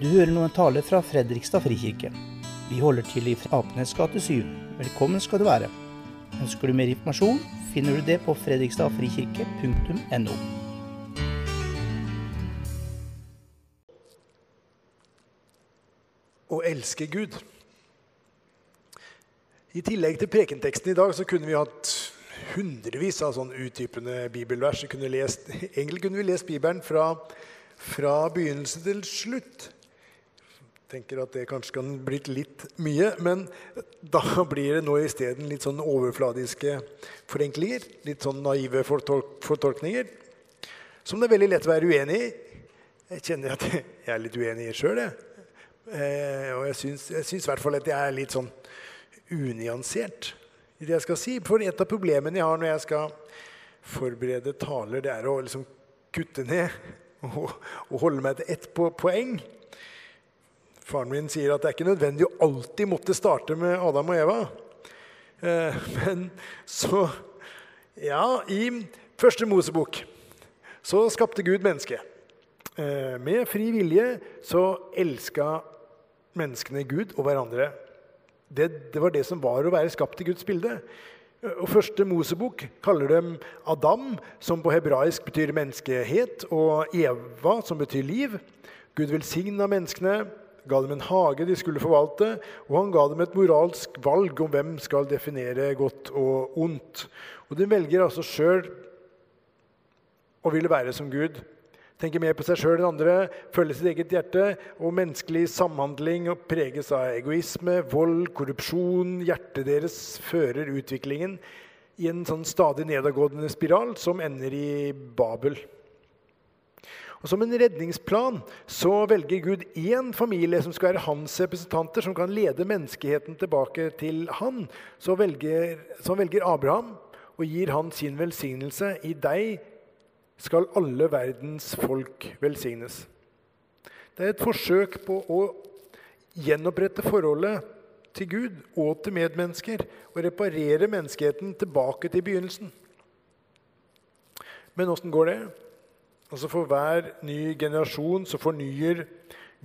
Du hører nå en tale fra Fredrikstad frikirke. Vi holder til i Apenes gate 7. Velkommen skal du være. Ønsker du mer informasjon, finner du det på fredrikstadfrikirke.no. Å elske Gud. I tillegg til prekenteksten i dag så kunne vi hatt hundrevis av sånn utdypende bibelvers. Egentlig kunne vi lest Bibelen fra, fra begynnelse til slutt. Tenker at det kanskje kan blitt litt mye, men da blir det nå isteden litt sånn overfladiske forenklinger. Litt sånn naive fortolk fortolkninger. Som det er veldig lett å være uenig i. Jeg kjenner at jeg er litt uenig i sjøl, jeg. Eh, og jeg syns i hvert fall at jeg er litt sånn unyansert i det jeg skal si. For et av problemene jeg har når jeg skal forberede taler, det er å liksom kutte ned og, og holde meg til ett poeng. Faren min sier at det er ikke nødvendig å alltid måtte starte med Adam og Eva. Eh, men så Ja, i første Mosebok så skapte Gud mennesket. Eh, med fri vilje så elska menneskene Gud og hverandre. Det, det, var det som var å være skapt i Guds bilde. Og Første Mosebok kaller dem Adam, som på hebraisk betyr menneskehet, og Eva, som betyr liv. Gud velsigna menneskene, ga dem en hage de skulle forvalte, og han ga dem et moralsk valg om hvem skal definere godt og ondt. Og De velger altså sjøl å ville være som Gud tenker mer på seg sjøl enn andre, følger sitt eget hjerte. Og menneskelig samhandling og preges av egoisme, vold, korrupsjon. Hjertet deres fører utviklingen i en sånn stadig nedadgående spiral som ender i Babel. Og Som en redningsplan så velger Gud én familie som skal være hans representanter, som kan lede menneskeheten tilbake til han. Så velger, så velger Abraham og gir han sin velsignelse. I deg skal alle verdens folk velsignes. Det er et forsøk på å gjenopprette forholdet til Gud og til medmennesker. Og reparere menneskeheten tilbake til begynnelsen. Men åssen går det? Altså For hver ny generasjon så fornyer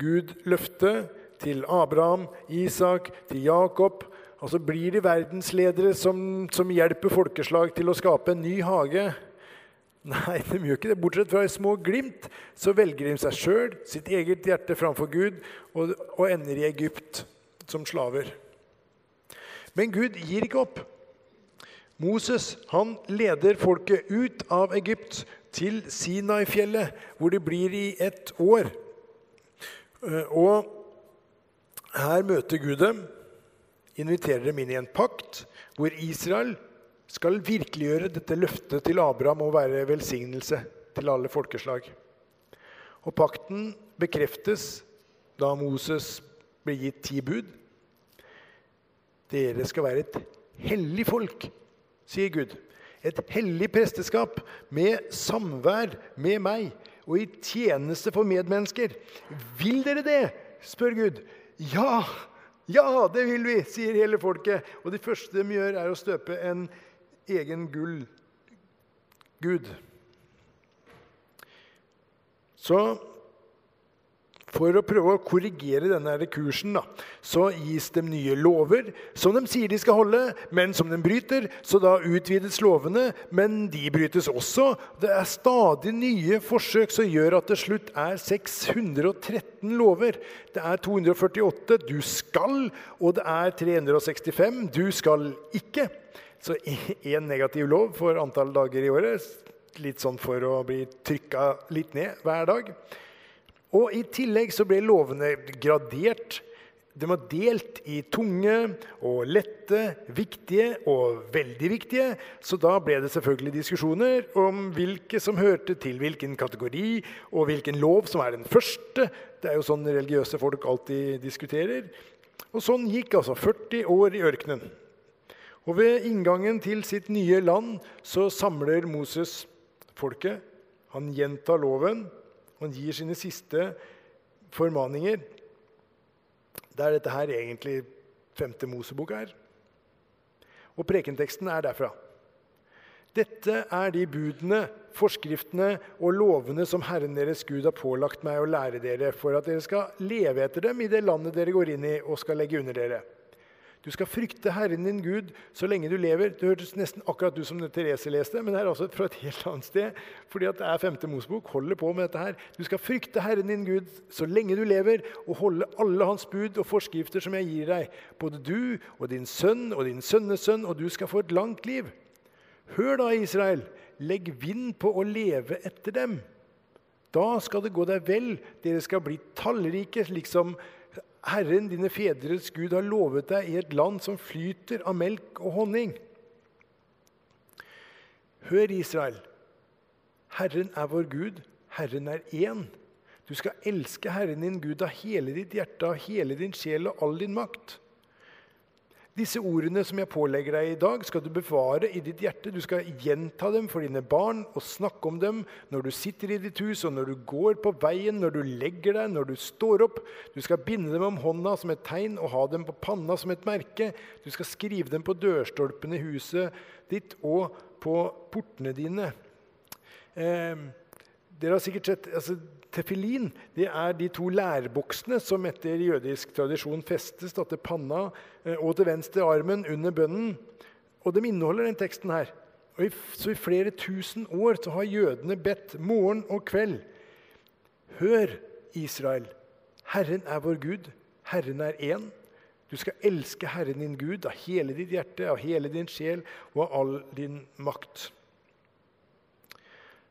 Gud løftet til Abraham, Isak, til Jakob. Og så blir de verdensledere som, som hjelper folkeslag til å skape en ny hage. Nei, de gjør ikke det. Bortsett fra i små glimt så velger de seg sjøl, sitt eget hjerte framfor Gud, og, og, ender i Egypt som slaver. Men Gud gir ikke opp. Moses han leder folket ut av Egypt til Sinai-fjellet, hvor de blir i ett år. Eh, og her møter Gud dem, inviterer dem inn i en pakt hvor Israel skal virkeliggjøre dette løftet til Abraham å være velsignelse til alle folkeslag. Og pakten bekreftes da Moses blir gitt ti bud. Dere skal være et hellig folk, sier Gud. Et hellig presteskap med samvær med meg og i tjeneste for medmennesker. Vil dere det? spør Gud. Ja, ja, det vil vi, sier hele folket. Og det første de gjør, er å støpe en egen gull Gud. Så for å prøve å korrigere denne kursen da, så gis dem nye lover som de sier de skal holde, men som de bryter. Så da utvides lovene, men de brytes også. Det er stadig nye forsøk som gjør at det slutt er 613 lover. Det er 248 du skal, og det er 365 du skal ikke. Så én negativ lov for antall dager i året. Litt sånn for å bli trykka litt ned hver dag. Og I tillegg så ble lovene gradert. De var delt i tunge og lette, viktige og veldig viktige. Så da ble det selvfølgelig diskusjoner om hvilke som hørte til hvilken kategori, og hvilken lov som er den første. Det er jo sånn religiøse folk alltid diskuterer. Og sånn gikk altså 40 år i ørkenen. Og ved inngangen til sitt nye land så samler Moses folket. Han gjentar loven. Han gir sine siste formaninger. Det er dette her egentlig femte Mosebok er. Og prekenteksten er derfra. Dette er de budene, forskriftene og lovene som Herren deres Gud har pålagt meg å lære dere, for at dere skal leve etter dem i det landet dere går inn i og skal legge under dere. Du skal frykte Herren din Gud så lenge du lever. Det hørtes nesten akkurat ut som det Therese leste, men det er altså fra et helt annet sted. fordi at det er femte Mosebok. holder på med dette her. Du skal frykte Herren din Gud så lenge du lever, og holde alle hans bud og forskrifter som jeg gir deg. Både du og din sønn og din sønnesønn, og du skal få et langt liv. Hør da, Israel, legg vind på å leve etter dem. Da skal det gå deg vel, dere skal bli tallrike, slik som Herren, dine fedres Gud, har lovet deg i et land som flyter av melk og honning. Hør, Israel. Herren er vår Gud. Herren er én. Du skal elske Herren din Gud av hele ditt hjerte, av hele din sjel og all din makt. Disse ordene som jeg pålegger deg i dag, skal du bevare i ditt hjerte. Du skal gjenta dem for dine barn og snakke om dem når du sitter i ditt hus, og når du går på veien, når du legger deg, når du står opp. Du skal binde dem om hånda som et tegn og ha dem på panna som et merke. Du skal skrive dem på dørstolpene i huset ditt og på portene dine. Eh, dere har sikkert sett altså, Tefillin det er de to lærboksene som etter jødisk tradisjon festes til panna eh, og til venstre armen under bønnen. Og de inneholder den teksten her. Og i, så I flere tusen år så har jødene bedt morgen og kveld. Hør, Israel. Herren er vår Gud. Herren er én. Du skal elske Herren din Gud av hele ditt hjerte, av hele din sjel og av all din makt.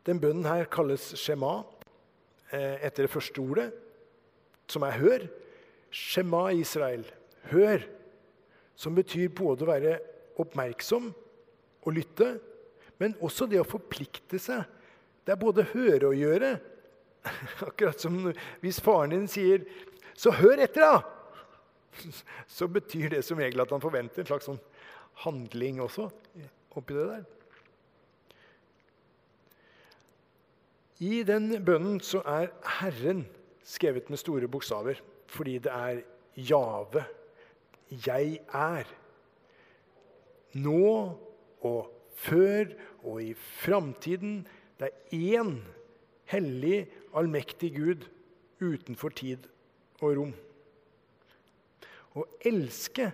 Den bønnen her kalles shema. Eh, etter det første ordet, som er 'hør'. Shema Israel. Hør. Som betyr både å være oppmerksom og lytte, men også det å forplikte seg. Det er både høre og gjøre. Akkurat som hvis faren din sier 'så hør etter', da! Så betyr det som regel at han forventer en slags sånn handling også oppi det der. I den bønnen så er Herren skrevet med store bokstaver fordi det er Jave. Jeg er. Nå og før og i framtiden. Det er én hellig, allmektig Gud utenfor tid og rom. Å elske,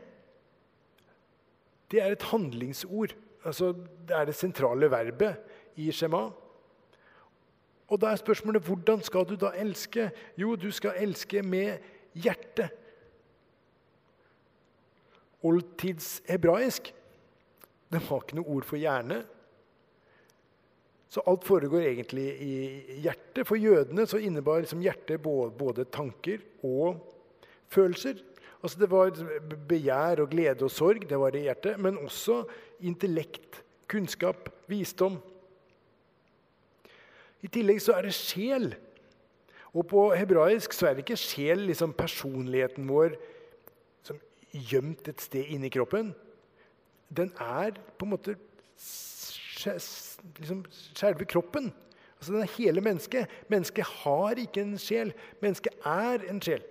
det er et handlingsord. Altså, det er det sentrale verbet i Shema. Og da er spørsmålet hvordan skal du da elske? Jo, du skal elske med hjertet. Oldtidshebraisk det har ikke noe ord for hjerne. Så alt foregår egentlig i hjertet. For jødene så innebar liksom hjertet både tanker og følelser. Altså Det var begjær og glede og sorg, det var i hjertet. Men også intellekt, kunnskap, visdom. I tillegg så er det sjel. Og på hebraisk så er det ikke sjel liksom personligheten vår som gjemt et sted inni kroppen. Den er på en måte liksom selve kroppen. Altså Den er hele mennesket. Mennesket har ikke en sjel. Mennesket er en sjel.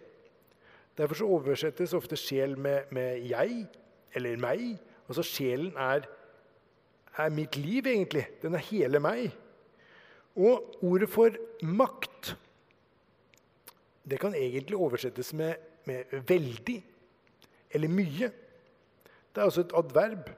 Derfor så oversettes ofte sjel med, med 'jeg' eller 'meg'. Altså Sjelen er, er mitt liv, egentlig. Den er hele meg. Og ordet for makt det kan egentlig oversettes med, med 'veldig' eller 'mye'. Det er altså et adverb.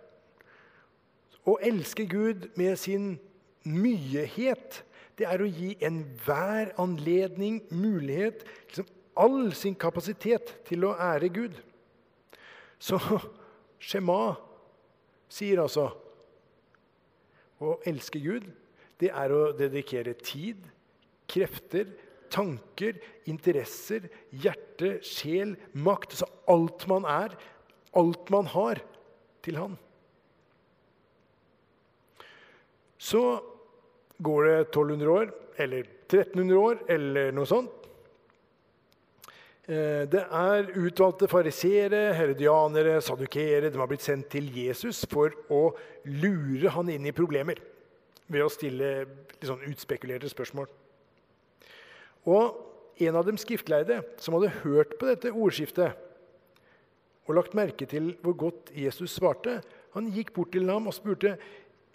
Å elske Gud med sin myehet, det er å gi enhver anledning, mulighet, liksom all sin kapasitet til å ære Gud. Så Shema sier altså å elske Gud det er å dedikere tid, krefter, tanker, interesser, hjerte, sjel, makt. Altså alt man er, alt man har, til Han. Så går det 1200 år, eller 1300 år, eller noe sånt. Eh, det er utvalgte fariseere, herodianere, sadukere. De har blitt sendt til Jesus for å lure han inn i problemer ved å stille litt sånn utspekulerte spørsmål. Og en av dem skriftleide, som hadde hørt på dette ordskiftet og lagt merke til hvor godt Jesus svarte, han gikk bort til ham og spurte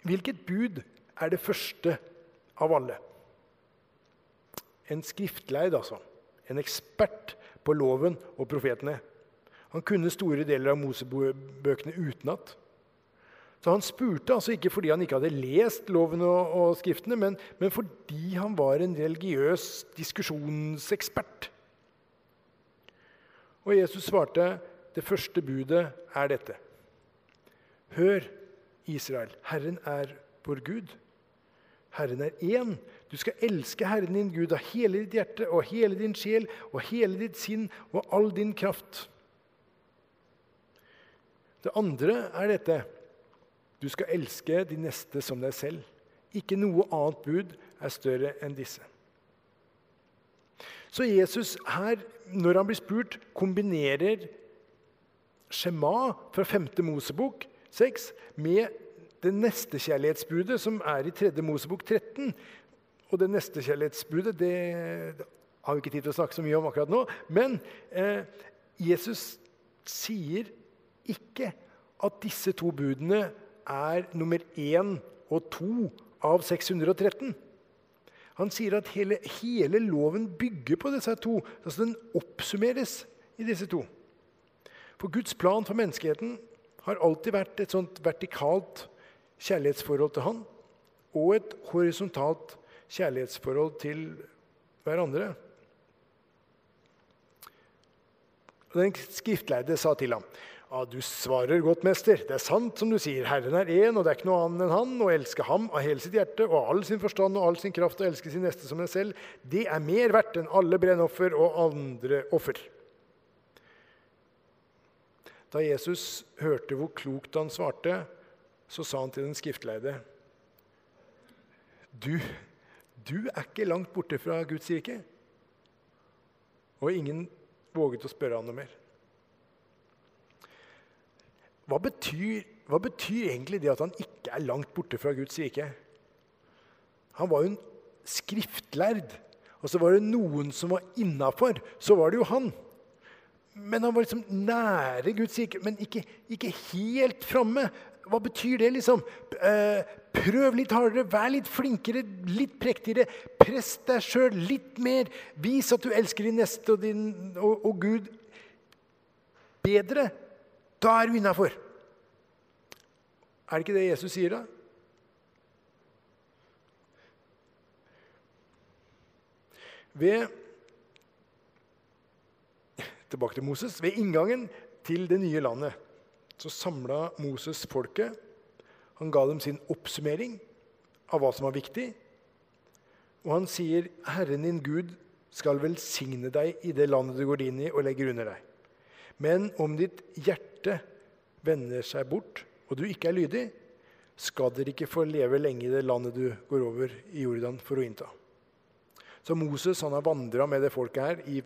Hvilket bud er det første av alle? En skriftleid, altså. En ekspert på loven og profetene. Han kunne store deler av Mosebøkene utenat. Så han spurte altså ikke fordi han ikke hadde lest loven og, og skriftene, men, men, fordi han var en religiøs diskusjonsekspert. Og Jesus svarte, det første budet er dette. Hør, Israel, Herren er vår Gud. Herren er én. Du skal elske Herren din Gud av hele ditt hjerte og hele din sjel og hele ditt sinn og all din kraft. Det andre er dette. Du skal elske de neste som deg selv. Ikke noe annet bud er større enn disse. Så Jesus her, når han blir spurt, kombinerer skjema fra 5. Mosebok 6 med det nestekjærlighetsbudet som er i 3. Mosebok 13. Og det nestekjærlighetsbudet det, det har vi ikke tid til å snakke så mye om akkurat nå. Men eh, Jesus sier ikke at disse to budene er nummer én og to av 613. Han sier at hele, hele loven bygger på disse to. altså Den oppsummeres i disse to. For Guds plan for menneskeheten har alltid vært et sånt vertikalt kjærlighetsforhold til Han og et horisontalt kjærlighetsforhold til hverandre. Den skriftleide sa til ham ja, du svarer godt, mester. Det er sant som du sier. Herren er én, og det er ikke noe annet enn han. Å elske ham av hele sitt hjerte og all sin forstand og all sin kraft og elske sin neste som en selv, det er mer verdt enn alle brennoffer og andre offer. Da Jesus hørte hvor klokt han svarte, så sa han til den skriftleide du, du er ikke langt borte fra Guds rike. Og ingen våget å spørre han noe mer. Hva betyr, hva betyr, egentlig det at han ikke er langt borte fra Guds rike? Han var jo en skriftlærd. Og så var det noen som var innafor. Så var det jo han. Men han var liksom nære Guds rike, men ikke, ikke helt framme. Hva betyr det, liksom? Eh, prøv litt hardere, vær litt flinkere, litt prektigere. Press deg sjøl litt mer. Vis at du elsker din neste og, din, og, og Gud bedre. Da er du innafor. Er det ikke det Jesus sier, da? Ved Tilbake til Moses. Ved inngangen til det nye landet så samla Moses folket. Han ga dem sin oppsummering av hva som var viktig. Og han sier, 'Herren din Gud skal velsigne deg i det landet du går inn i og legger under deg.' Men om ditt hjerte vender seg bort, og du ikke er lydig, skal dere ikke få leve lenge i det landet du går over i Jordan for å innta. Så Moses han har vandra med det folket her i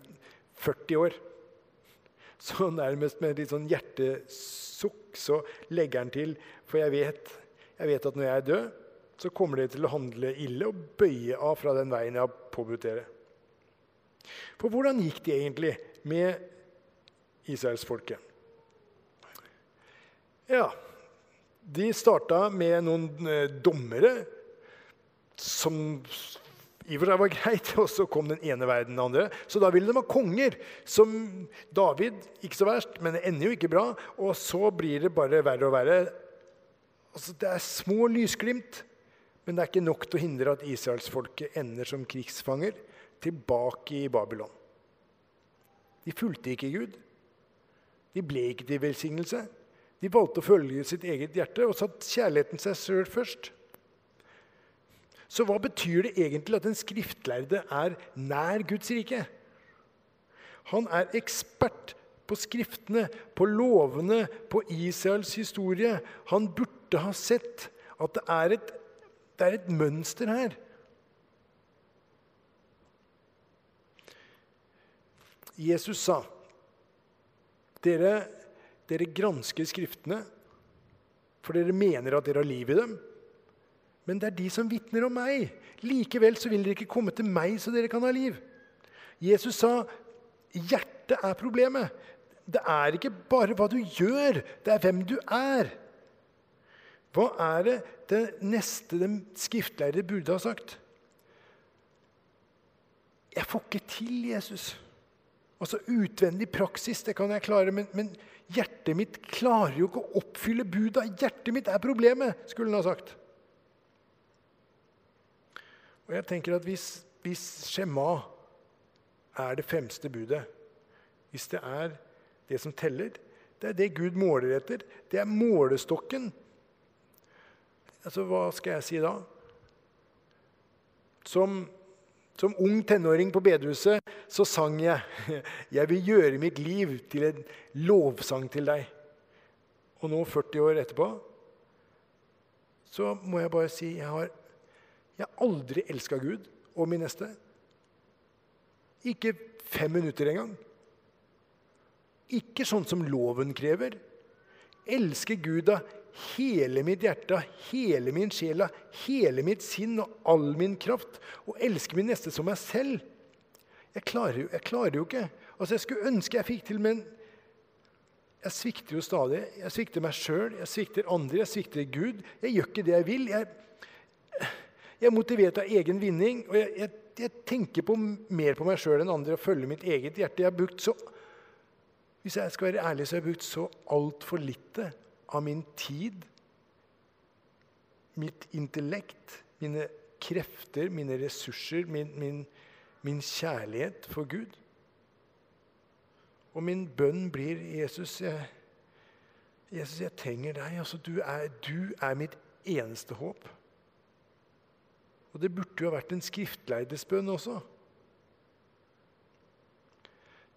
40 år. Så nærmest med litt sånn hjertesukk så legger han til. For jeg vet, jeg vet at når jeg er død, så kommer det til å handle ille og bøye av fra den veien jeg har påbudt dere. For hvordan gikk det egentlig med israelsfolket? Ja, de starta med noen eh, dommere som i og for seg var greit, og så kom den ene verden den andre. Så da ville de ha konger, som David. Ikke så verst, men ender jo ikke bra. Og så blir det bare verre og verre. Altså, det er små lysglimt, men det er ikke nok til å hindre at israelsfolket ender som krigsfanger tilbake i Babylon. De fulgte ikke Gud. De ble ikke til velsignelse. De valgte å følge sitt eget hjerte og satt kjærligheten seg sjøl først. Så hva betyr det egentlig at en skriftlærde er nær Guds rike? Han er ekspert på skriftene, på lovene, på Israels historie. Han burde ha sett at det er et, det er et mønster her. Jesus sa, 'Dere, dere gransker Skriftene, for dere mener at dere har liv i dem.' men det er de som vitner om meg. Likevel så vil dere ikke komme til meg så dere kan ha liv. Jesus sa hjertet er problemet. Det er ikke bare hva du gjør, det er hvem du er. Hva er det det neste den skriftlærde burde ha sagt? Jeg får ikke til Jesus. Altså Utvendig praksis det kan jeg klare, men, men hjertet mitt klarer jo ikke å oppfylle buda. Hjertet mitt er problemet, skulle han ha sagt. Og jeg tenker at Hvis, hvis skjema er det fremste budet, hvis det er det som teller, det er det Gud måler etter, det er målestokken Altså, Hva skal jeg si da? Som som ung tenåring på bedehuset så sang jeg 'Jeg vil gjøre mitt liv til en lovsang til deg'. Og nå, 40 år etterpå, så må jeg bare si jeg har, jeg aldri elska Gud og min neste. Ikke fem minutter engang. Ikke sånn som loven krever. Elske Gud av hele mitt hjerte, hele min sjel, hele mitt sinn og all min kraft. Og elske min neste som meg selv. Jeg klarer, jeg klarer jo ikke. Altså, Jeg skulle ønske jeg fikk til, men jeg svikter jo stadig. Jeg svikter meg sjøl, jeg svikter andre, jeg svikter Gud. Jeg gjør ikke det jeg vil. Jeg, jeg er motivert av egen vinning. og jeg, jeg, jeg tenker på, mer på meg sjøl enn andre og følger mitt eget hjerte. Jeg har brukt så, Hvis jeg skal være ærlig, så har jeg brukt så altfor lite av min tid, mitt intellekt, mine krefter, mine ressurser, min, min, min kjærlighet for Gud. Og min bønn blir Jesus, jeg, Jesus, jeg trenger deg. Altså, du, er, du er mitt eneste håp. Og det burde jo ha vært en skriftleidesbønn også.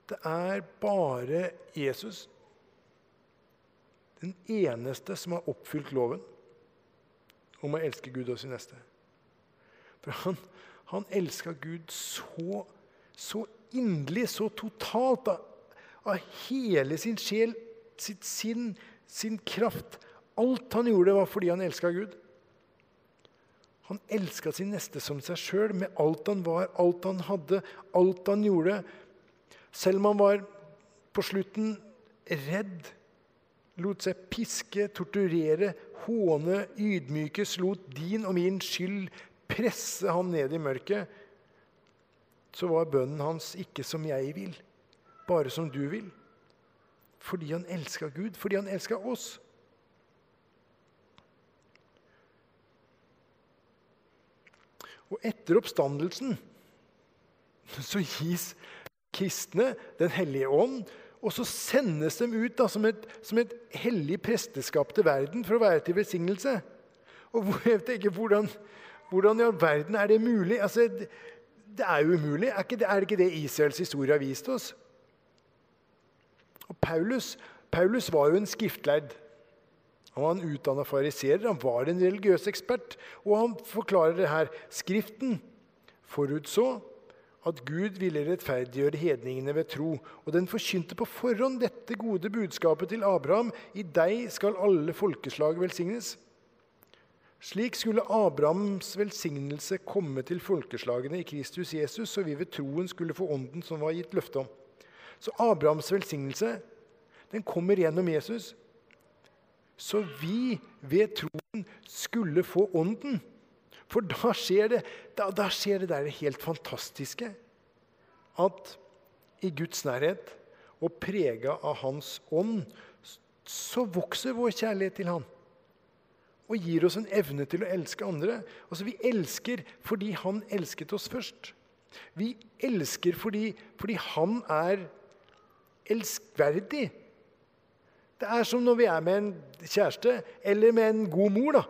Det er bare Jesus den eneste som har oppfylt loven om å elske Gud og sin neste. For han, han elska Gud så, så inderlig, så totalt, av, av, hele sin sjel, sitt sinn, sin kraft. Alt han gjorde, var fordi han elska Gud. Han elska sin neste som seg sjøl, med alt han var, alt han hadde, alt han gjorde. Selv om han var på slutten redd lot seg piske, torturere, håne, ydmykes, lot din og min skyld presse han ned i mørket, så var bønnen hans ikke som jeg vil, bare som du vil. Fordi han elska Gud, fordi han elska oss. Og etter oppstandelsen så gis kristne Den hellige ånd og så sendes de ut da, som, et, som et hellig presteskap til verden for å være til velsignelse. Og jeg tenker, hvordan, hvordan i all verden er det mulig? Altså, det, er jo umulig. Er, ikke, er det ikke det Israels historie har vist oss? Og Paulus, Paulus var jo en skriftlærd. Han var en utdanna fariserer, han var en religiøs ekspert. Og han forklarer det her. Skriften forutså at Gud ville rettferdiggjøre hedningene ved tro. Og den forkynte på forhånd dette gode budskapet til Abraham. I deg skal alle folkeslag velsignes. Slik skulle Abrahams velsignelse komme til folkeslagene i Kristus Jesus, så vi ved troen skulle få ånden som var gitt løfte om. Så Abrahams velsignelse den kommer gjennom Jesus. Så vi ved troen skulle få ånden. For da skjer det, da, da skjer det der helt fantastiske at i Guds nærhet og prega av Hans ånd, så vokser vår kjærlighet til Han. Og gir oss en evne til å elske andre. Altså, Vi elsker fordi Han elsket oss først. Vi elsker fordi, fordi Han er elskverdig. Det er som når vi er med en kjæreste eller med en god mor. da.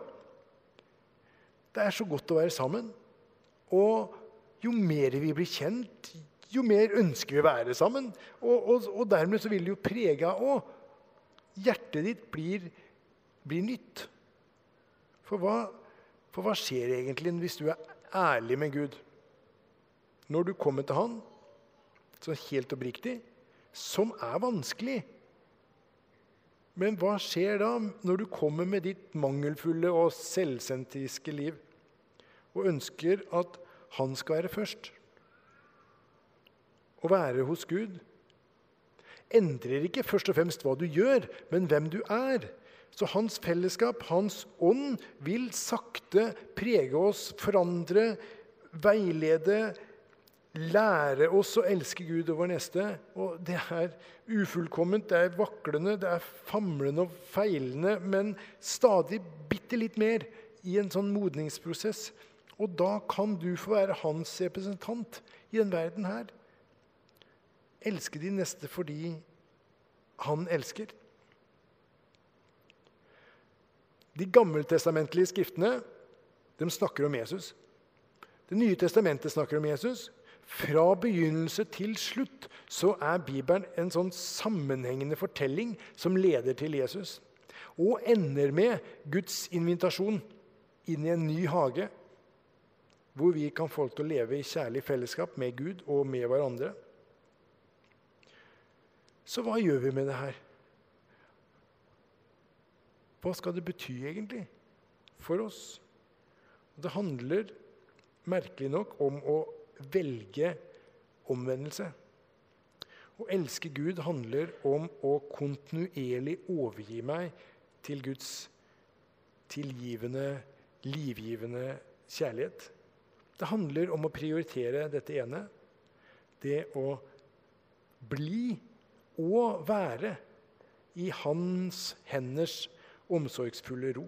Det er så godt å være sammen. Og jo mer vi blir kjent, jo mer ønsker vi å være sammen. Og, og, og dermed så vil det jo prege av òg. Hjertet ditt blir, blir nytt. For hva, for hva skjer egentlig hvis du er ærlig med Gud? Når du kommer til Han, så helt oppriktig, som er vanskelig men hva skjer da når du kommer med ditt mangelfulle og selvsentriske liv og ønsker at han skal være først? Å være hos Gud endrer ikke først og fremst hva du gjør, men hvem du er. Så hans fellesskap, hans ånd, vil sakte prege oss, forandre, veilede, lære oss å elske Gud og vår neste. Og det er ufullkomment, det er vaklende, det er famlende og feilende, men stadig bitte litt mer i en sånn modningsprosess. Og da kan du få være hans representant i den verden her. Elske de neste fordi han elsker. De gammeltestamentlige skriftene de snakker om Jesus. Det nye testamentet snakker om Jesus. Fra begynnelse til slutt så er Bibelen en sånn sammenhengende fortelling som leder til Jesus. Og ender med Guds invitasjon inn i en ny hage, hvor vi kan få til å leve i kjærlig fellesskap med Gud og med hverandre. Så hva gjør vi med det her? Hva skal det bety egentlig for oss? Det handler merkelig nok om å velge omvendelse. Å elske Gud handler om å kontinuerlig overgi meg til Guds tilgivende, livgivende kjærlighet. Det handler om å prioritere dette ene. Det å bli og være i hans henders omsorgsfulle ro.